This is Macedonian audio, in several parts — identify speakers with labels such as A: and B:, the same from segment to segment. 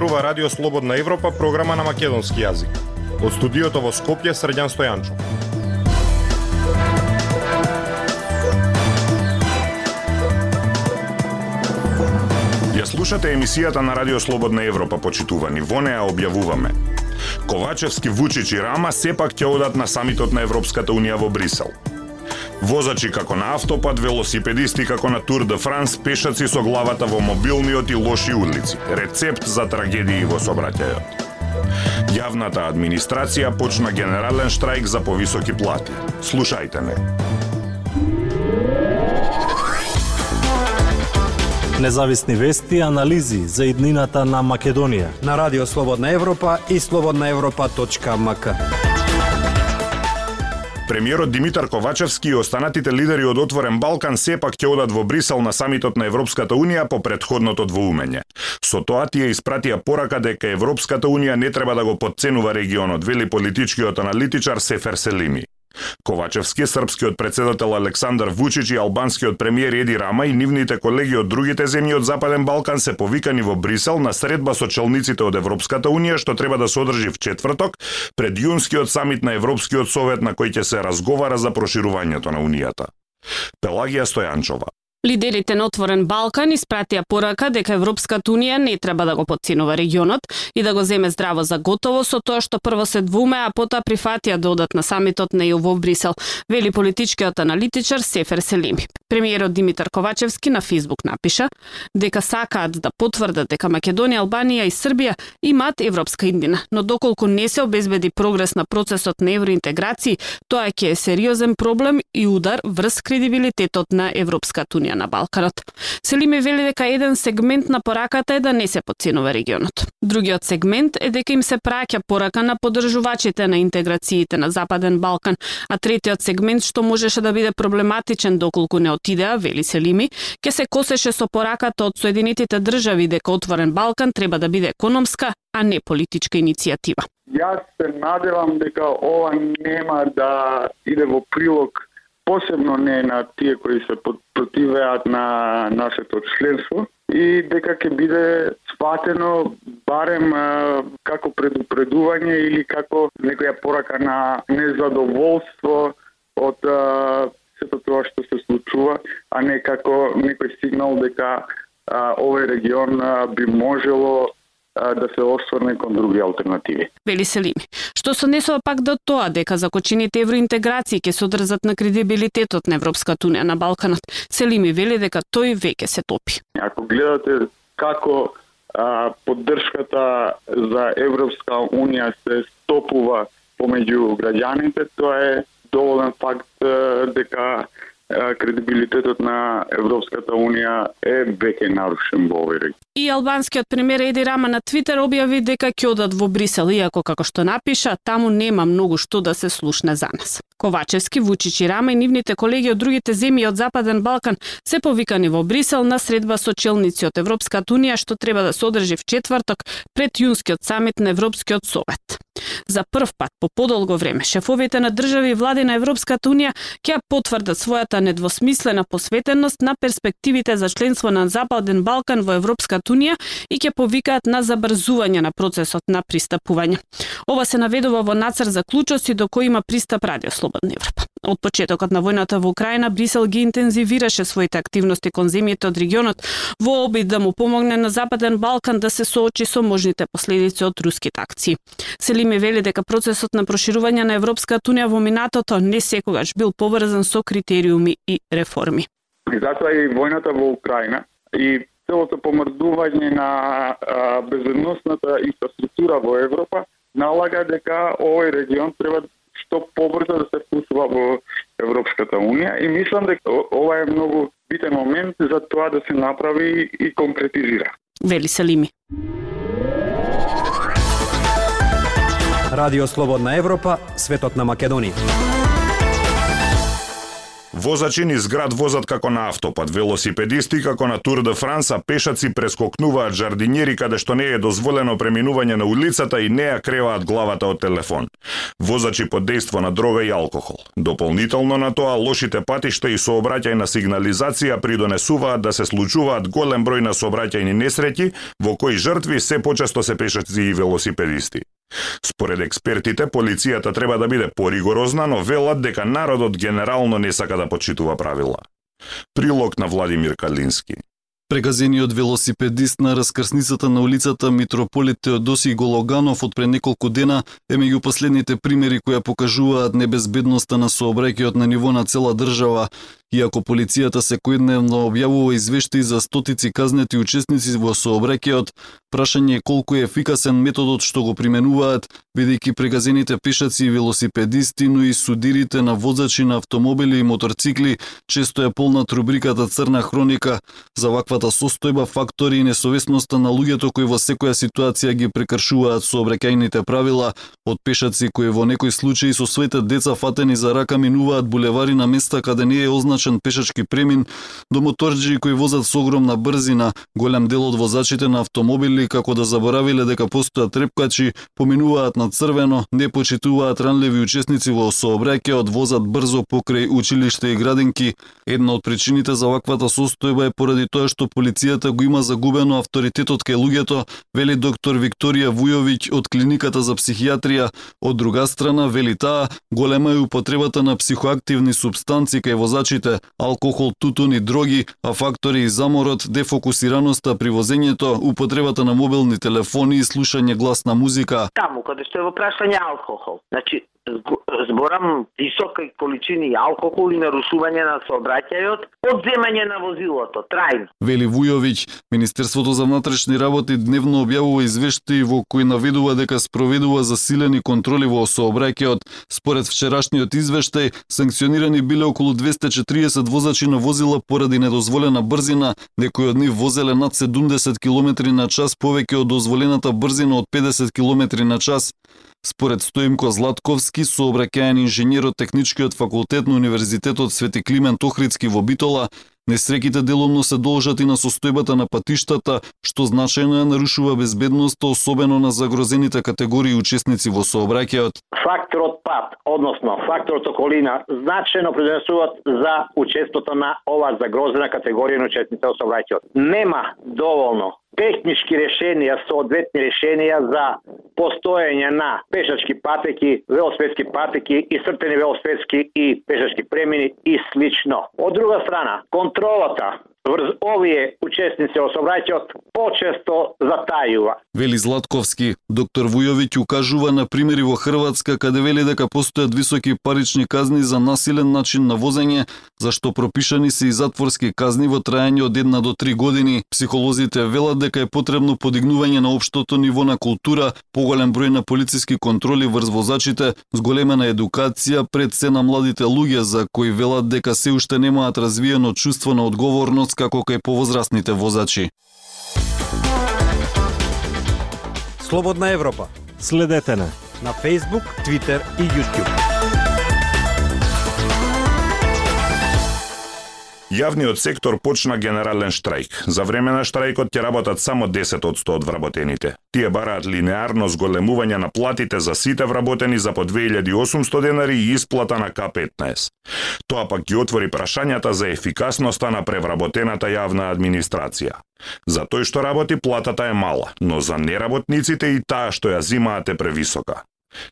A: Зборува Радио Слободна Европа, програма на македонски јазик. Од студиото во Скопје Срđан Стојанчо. Ја слушате емисијата на Радио Слободна Европа, почитувани. Во неа објавуваме. Ковачевски, Вучич и Рама сепак ќе одат на самитот на Европската Унија во Брисел. Возачи како на автопат, велосипедисти како на Тур де Франс, пешаци со главата во мобилниот и лоши улици. Рецепт за трагедии во собраќајот. Јавната администрација почна генерален штрајк за повисоки плати. Слушајте ме.
B: Независни вести и анализи за иднината на Македонија
C: на Радио Слободна Европа и слободнаевропа.мк.
A: Премиерот Димитар Ковачевски и останатите лидери од Отворен Балкан сепак ќе одат во Брисел на самитот на Европската Унија по предходното двоумење. Со тоа тие испратија порака дека Европската Унија не треба да го подценува регионот, вели политичкиот аналитичар Сефер Селими. Ковачевски, српскиот председател Александар Вучич и албанскиот премиер Еди Рама и нивните колеги од другите земји од Западен Балкан се повикани во Брисел на средба со челниците од Европската Унија што треба да се одржи в четврток пред јунскиот самит на Европскиот совет на кој ќе се разговара за проширувањето на Унијата. Пелагија Стојанчова
D: Лидерите на Отворен Балкан испратија порака дека Европската Унија не треба да го подценува регионот и да го земе здраво за готово со тоа што прво се двуме, а потоа прифатија да одат на самитот на ЕУ во Брисел, вели политичкиот аналитичар Сефер Селими. Премиерот Димитар Ковачевски на Фейсбук напиша дека сакаат да потврдат дека Македонија, Албанија и Србија имаат европска иднина, но доколку не се обезбеди прогрес на процесот на евроинтеграција, тоа ќе е сериозен проблем и удар врз кредибилитетот на Европската Унија на Балканот. Селиме вели дека еден сегмент на пораката е да не се подценува регионот. Другиот сегмент е дека им се праќа порака на поддржувачите на интеграциите на Западен Балкан, а третиот сегмент што можеше да биде проблематичен доколку не отидеа, вели Селими, ќе се косеше со пораката од Соединетите држави дека Отворен Балкан треба да биде економска, а не политичка иницијатива.
E: Јас се надевам дека ова нема да иде во прилог посебно не на тие кои се противеат на нашето членство и дека ќе биде сватено барем а, како предупредување или како некоја порака на незадоволство од а, сето тоа што се случува, а не како некој сигнал дека а, овој регион а, би можело да се осврне кон други алтернативи.
D: Вели Селими. Што се однесува пак до тоа дека закочените евроинтеграции ќе се одрзат на кредибилитетот на Европската унија на Балканот, Селими вели дека тој веќе се топи.
E: Ако гледате како а, поддршката за Европска унија се стопува помеѓу граѓаните, тоа е доволен факт дека кредибилитетот на Европската Унија е веќе нарушен во овој регион.
D: И албанскиот премиер Еди Рама на Твитер објави дека ќе одат во Брисел, иако како што напиша, таму нема многу што да се слушне за нас. Ковачевски, Вучич и Рама и нивните колеги од другите земји од Западен Балкан се повикани во Брисел на средба со челници од Европската Унија што треба да се одржи в четврток пред јунскиот самит на Европскиот совет. За прв пат по подолго време шефовите на држави и влади на Европската Унија ќе потврдат својата недвосмислена посветеност на перспективите за членство на Западен Балкан во Европската Унија и ќе повикаат на забрзување на процесот на пристапување. Ова се наведува во нацар за клучоси до кои има пристап Радио Слободна Европа. Од почетокот на војната во Украина, Брисел ги интензивираше своите активности кон земјите од регионот во обид да му помогне на Западен Балкан да се соочи со можните последици од руските акции. Селиме вели дека процесот на проширување на Европската унија во минатото не секогаш бил поврзан со критериуми и реформи.
E: И затоа и војната во Украина и целото помрдување на безбедносната инфраструктура во Европа налага дека овој регион треба што побрзо да се впушува во Европската Унија и мислам дека ова е многу битен момент за тоа да се направи и конкретизира.
D: Вели Салими.
C: Радио Слободна Европа, светот на Македонија.
A: Возачи низ град возат како на автопат, велосипедисти како на Тур де Франс, пешаци прескокнуваат жардинјери каде што не е дозволено преминување на улицата и не ја креваат главата од телефон. Возачи под дејство на дрога и алкохол. Дополнително на тоа, лошите патишта и сообраќајна сигнализација придонесуваат да се случуваат голем број на сообраќајни несреќи, во кои жртви се почесто се пешаци и велосипедисти. Според експертите, полицијата треба да биде поригорозна, но велат дека народот генерално не сака да почитува правила. Прилог на Владимир Калински.
F: Прегазениот велосипедист на раскрсницата на улицата Митрополит Теодоси Гологанов од пред неколку дена е меѓу последните примери кои покажуваат небезбедноста на сообраќајот на ниво на цела држава. Иако полицијата секојдневно објавува извештаи за стотици казнети учесници во сообраќајот, прашање е колку е ефикасен методот што го применуваат, бидејќи прегазените пешаци и велосипедисти, но и судирите на возачи на автомобили и моторцикли често е полнат рубриката Црна хроника. За ваквата состојба фактори и несовесноста на луѓето кои во секоја ситуација ги прекршуваат сообраќајните правила, од пешаци кои во некои случаи со своите деца фатени за рака минуваат булевари на места каде не е означено значен пешачки премин до моторџи кои возат со огромна брзина. Голем дел од возачите на автомобили како да заборавиле дека постојат трепкачи, поминуваат на црвено, не почитуваат ранливи учесници во сообраќајот, возат брзо покрај училиште и градинки. Една од причините за ваквата состојба е поради тоа што полицијата го има загубено авторитетот кај луѓето, вели доктор Викторија Вујовиќ од клиниката за психијатрија. Од друга страна, вели таа, голема е употребата на психоактивни субстанци кај возачите дрогите, алкохол, тутун и дроги, а фактори и заморот, дефокусираноста при возењето, употребата на мобилни телефони и слушање гласна музика.
G: Таму каде што е во прашање алкохол. Значи, зборам високи количини алкохол и нарушување на сообраќајот, одземање на возилото, трајно.
F: Вели Вујовиќ, Министерството за внатрешни работи дневно објавува извештаи во кои наведува дека спроведува засилени контроли во сообраќајот. Според вчерашниот извештај, санкционирани биле околу 240 возачи на возила поради недозволена брзина, некои од нив возеле над 70 км на час повеќе од дозволената брзина од 50 км на час. Според Стоимко Златковски, сообраќаен инженер од Техничкиот факултет на Универзитетот Свети Климент Охридски во Битола, Несреките деломно се должат и на состојбата на патиштата, што значајно ја нарушува безбедноста, особено на загрозените категории учесници во сообраќајот.
G: Факторот пат, односно факторот околина, значајно придонесуваат за учеството на ова загрозена категорија на учесници во сообраќајот. Нема доволно технички решенија, соодветни решенија за постоење на пешачки патеки, велосипедски патеки и сртени велосипедски и пешачки премини и слично. Од друга страна, контролата врз овие учесници во сообраќајот почесто затајува.
F: Вели Златковски, доктор Вујовиќ укажува на примери во Хрватска каде вели дека постојат високи парични казни за насилен начин на возење, зашто пропишани се и затворски казни во трајање од една до три години. Психолозите велат дека е потребно подигнување на општото ниво на култура, поголем број на полициски контроли врз возачите, зголемена едукација пред се на младите луѓе за кои велат дека се уште немаат развиено чувство на одговорност како кај повозрастните возачи.
C: Слободна Европа.
B: Следете на
C: на Facebook, Twitter и YouTube.
A: Јавниот сектор почна генерален штрајк. За време на штрајкот ќе работат само 10 од 100 од вработените. Тие бараат линеарно зголемување на платите за сите вработени за по 2800 денари и исплата на К15. Тоа пак ги отвори прашањата за ефикасноста на превработената јавна администрација. За тој што работи платата е мала, но за неработниците и таа што ја зимаат е превисока.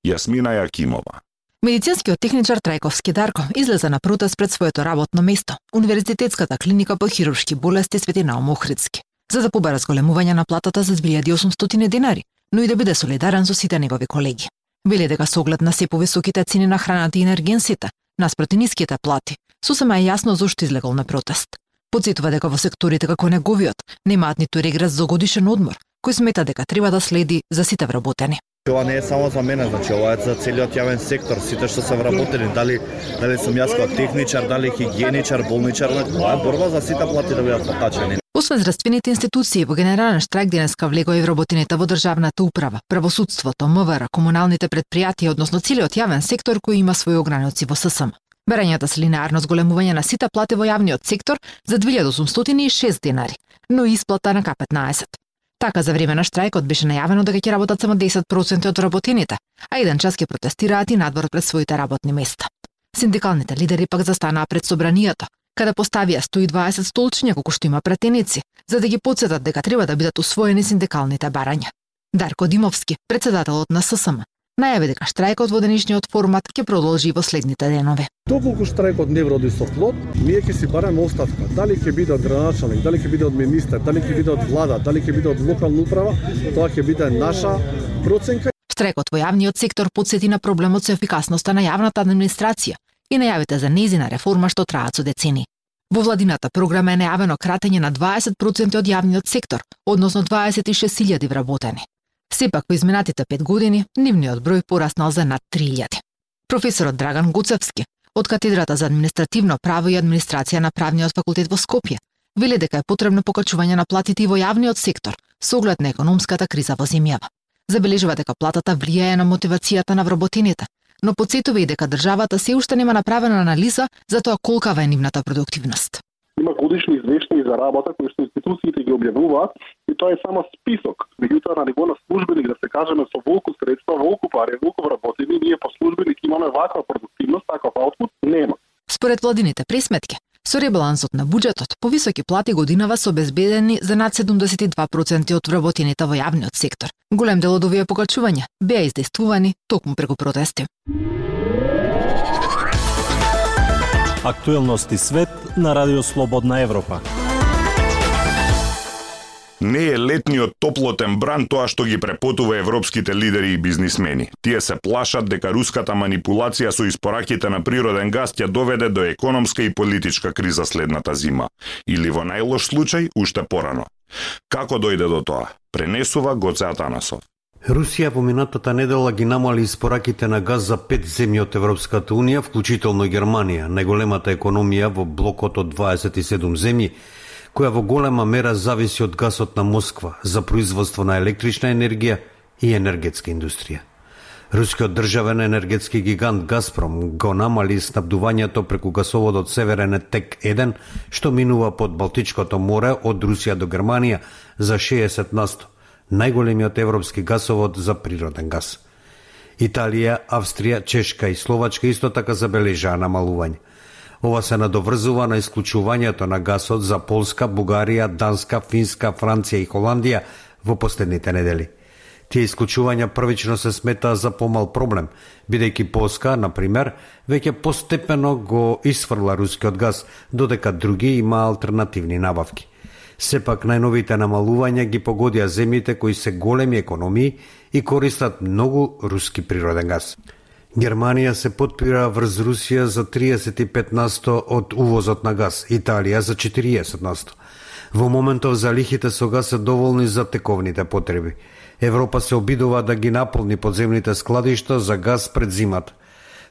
A: Јасмина Јакимова
H: Медицинскиот техничар Трајковски Дарко излезе на протест пред своето работно место, Универзитетската клиника по хируршки болести Свети Наум Охридски, за да побара зголемување на платата за 2800 денари, но и да биде солидарен со сите негови колеги. Вели дека со оглед на се повисоките цени на храната и енергенсите, наспроти ниските плати, сосема е јасно зошто излегол на протест. Подсетува дека во секторите како неговиот немаат ниту регрес за годишен одмор, кој смета дека треба да следи за сите вработени.
I: Ова не е само за мене, значи ова е за целиот јавен сектор, сите што се вработени, дали дали сум јас како техничар, дали хигиеничар, болничар, ова е борба за сите плати да бидат потачени.
H: Освен здравствените институции, во генерален штрайк денеска влегоа и вработените во државната управа, правосудството, МВР, комуналните предпријатија, односно целиот јавен сектор кој има своји ограници во ССМ. Барањата се линеарно зголемување на сите плати во јавниот сектор за 2806 денари, но и исплата на К15. Така за време на штрајкот беше најавено дека ќе работат само 10% од работените, а еден час ќе протестираат и надвор пред своите работни места. Синдикалните лидери пак застанаа пред собранието, каде поставија 120 столчиња колку што има претеници, за да ги подсетат дека треба да бидат усвоени синдикалните барања. Дарко Димовски, председателот на ССМ, најави дека штрајкот во денешниот формат ќе продолжи во следните денови.
J: Доколку штрајкот не вроди со плод, ние ќе си бараме оставка. Дали ќе биде од градоначалник, дали ќе биде од министер, дали ќе биде од влада, дали ќе биде од локална управа, тоа ќе биде наша проценка.
H: Штрајкот во јавниот сектор подсети на проблемот со ефикасноста на јавната администрација и најавите за незина реформа што траат со децени. Во владината програма е најавено кратење на 20% од јавниот сектор, односно 26.000 вработени. Сепак во изминатите пет години, нивниот број пораснал за над 3000. Професорот Драган Гуцевски, од катедрата за административно право и администрација на правниот факултет во Скопје, вели дека е потребно покачување на платите и во јавниот сектор, со оглед на економската криза во земјава. Забележува дека платата влијае на мотивацијата на вработените, но подсетува и дека државата се уште нема направена анализа за тоа колкава е нивната продуктивност.
K: Има годишни извештаи за работа кои што институциите ги објавуваат и тоа е само список. Меѓутоа на ниво на службеник да се кажеме со волку средства, волку пари, волку вработени, ние по службеник имаме ваква продуктивност, таков аутпут нема.
H: Според владините пресметки, Со ребалансот на буџетот, повисоки плати годинава се обезбедени за над 72% од вработените во јавниот сектор. Голем дел од овие покачувања беа издействувани токму преку протести.
B: Актуелности свет на Радио Слободна Европа.
A: Не е летниот топлотен бран тоа што ги препотува европските лидери и бизнисмени. Тие се плашат дека руската манипулација со испораките на природен газ ќе доведе до економска и политичка криза следната зима. Или во најлош случај, уште порано. Како дојде до тоа? Пренесува Гоце Атанасов.
L: Русија во минатата недела ги намали испораките на газ за пет земји од Европската Унија, вклучително Германија, најголемата економија во блокот од 27 земји, која во голема мера зависи од гасот на Москва за производство на електрична енергија и енергетска индустрија. Рускиот државен енергетски гигант Газпром го намали снабдувањето преку гасоводот Северен Тек 1, што минува под Балтичкото море од Русија до Германија за 60 насто, најголемиот европски гасовод за природен газ. Италија, Австрија, Чешка и Словачка исто така забележаа намалување. Ова се надоврзува на исклучувањето на гасот за Полска, Бугарија, Данска, Финска, Франција и Холандија во последните недели. Тие исклучувања првично се смета за помал проблем, бидејќи Полска, на пример, веќе постепено го исфрла рускиот газ, додека други има алтернативни набавки. Сепак најновите намалувања ги погодија земјите кои се големи економии и користат многу руски природен газ. Германија се подпира врз Русија за 35 насто од увозот на газ, Италија за 40 насто. Во моментов залихите со газ се доволни за тековните потреби. Европа се обидува да ги наполни подземните складишта за газ пред зимата.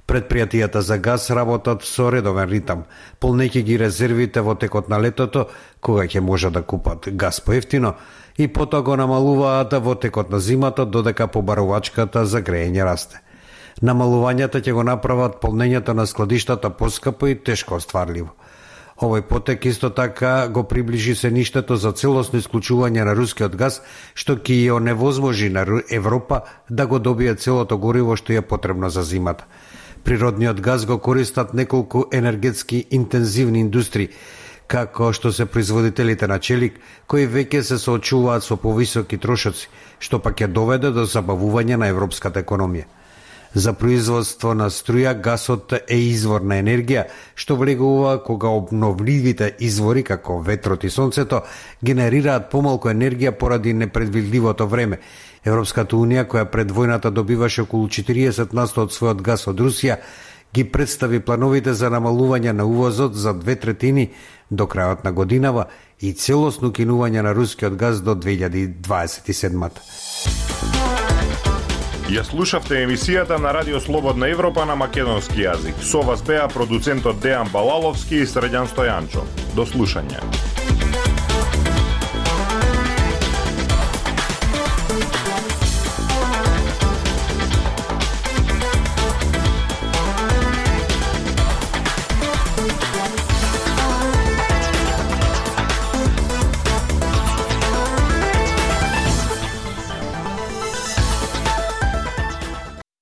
L: Предпријатијата за газ работат со редовен ритам, полнејќи ги резервите во текот на летото, кога ќе може да купат газ поевтино, и потоа го намалуваат во текот на зимата, додека побарувачката за грејење расте. Намалувањата ќе го направат полнењето на складиштата поскапо и тешко остварливо. Овој потек исто така го приближи се ништето за целосно исклучување на рускиот газ, што ќе ја невозможи на Европа да го добие целото гориво што е потребно за зимата. Природниот газ го користат неколку енергетски интензивни индустрии, како што се производителите на челик, кои веќе се соочуваат со повисоки трошоци, што пак ќе доведе до забавување на европската економија. За производство на струја, гасот е извор на енергија, што влегува кога обновливите извори, како ветрот и сонцето, генерираат помалку енергија поради непредвидливото време. Европската Унија, која пред војната добиваше околу 40 насто од својот газ од Русија, ги представи плановите за намалување на увозот за две третини до крајот на годинава и целосно кинување на рускиот газ до 2027
A: Ја слушавте емисијата на Радио Слободна Европа на македонски јазик. Со вас беа продуцентот Дејан Балаловски и Средјан Стојанчо. До слушање.